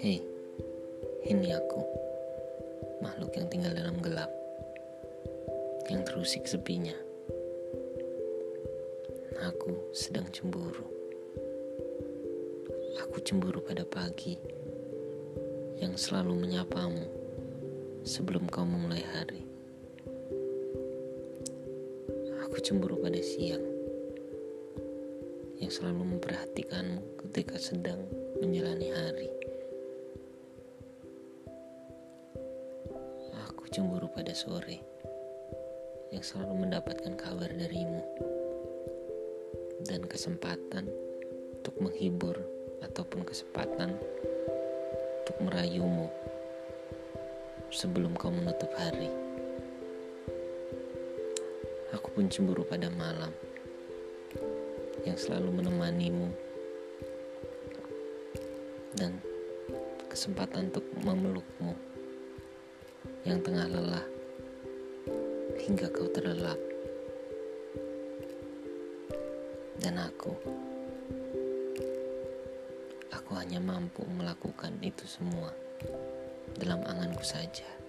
Hei, ini aku, makhluk yang tinggal dalam gelap, yang terusik sepinya. Aku sedang cemburu. Aku cemburu pada pagi yang selalu menyapamu sebelum kau memulai hari. Aku cemburu pada siang yang selalu memperhatikanmu ketika sedang menjalani hari. Cemburu pada sore yang selalu mendapatkan kabar darimu dan kesempatan untuk menghibur ataupun kesempatan untuk merayumu sebelum kau menutup hari. Aku pun cemburu pada malam yang selalu menemanimu dan kesempatan untuk memelukmu yang tengah lelah hingga kau terlelap. Dan aku, aku hanya mampu melakukan itu semua dalam anganku saja.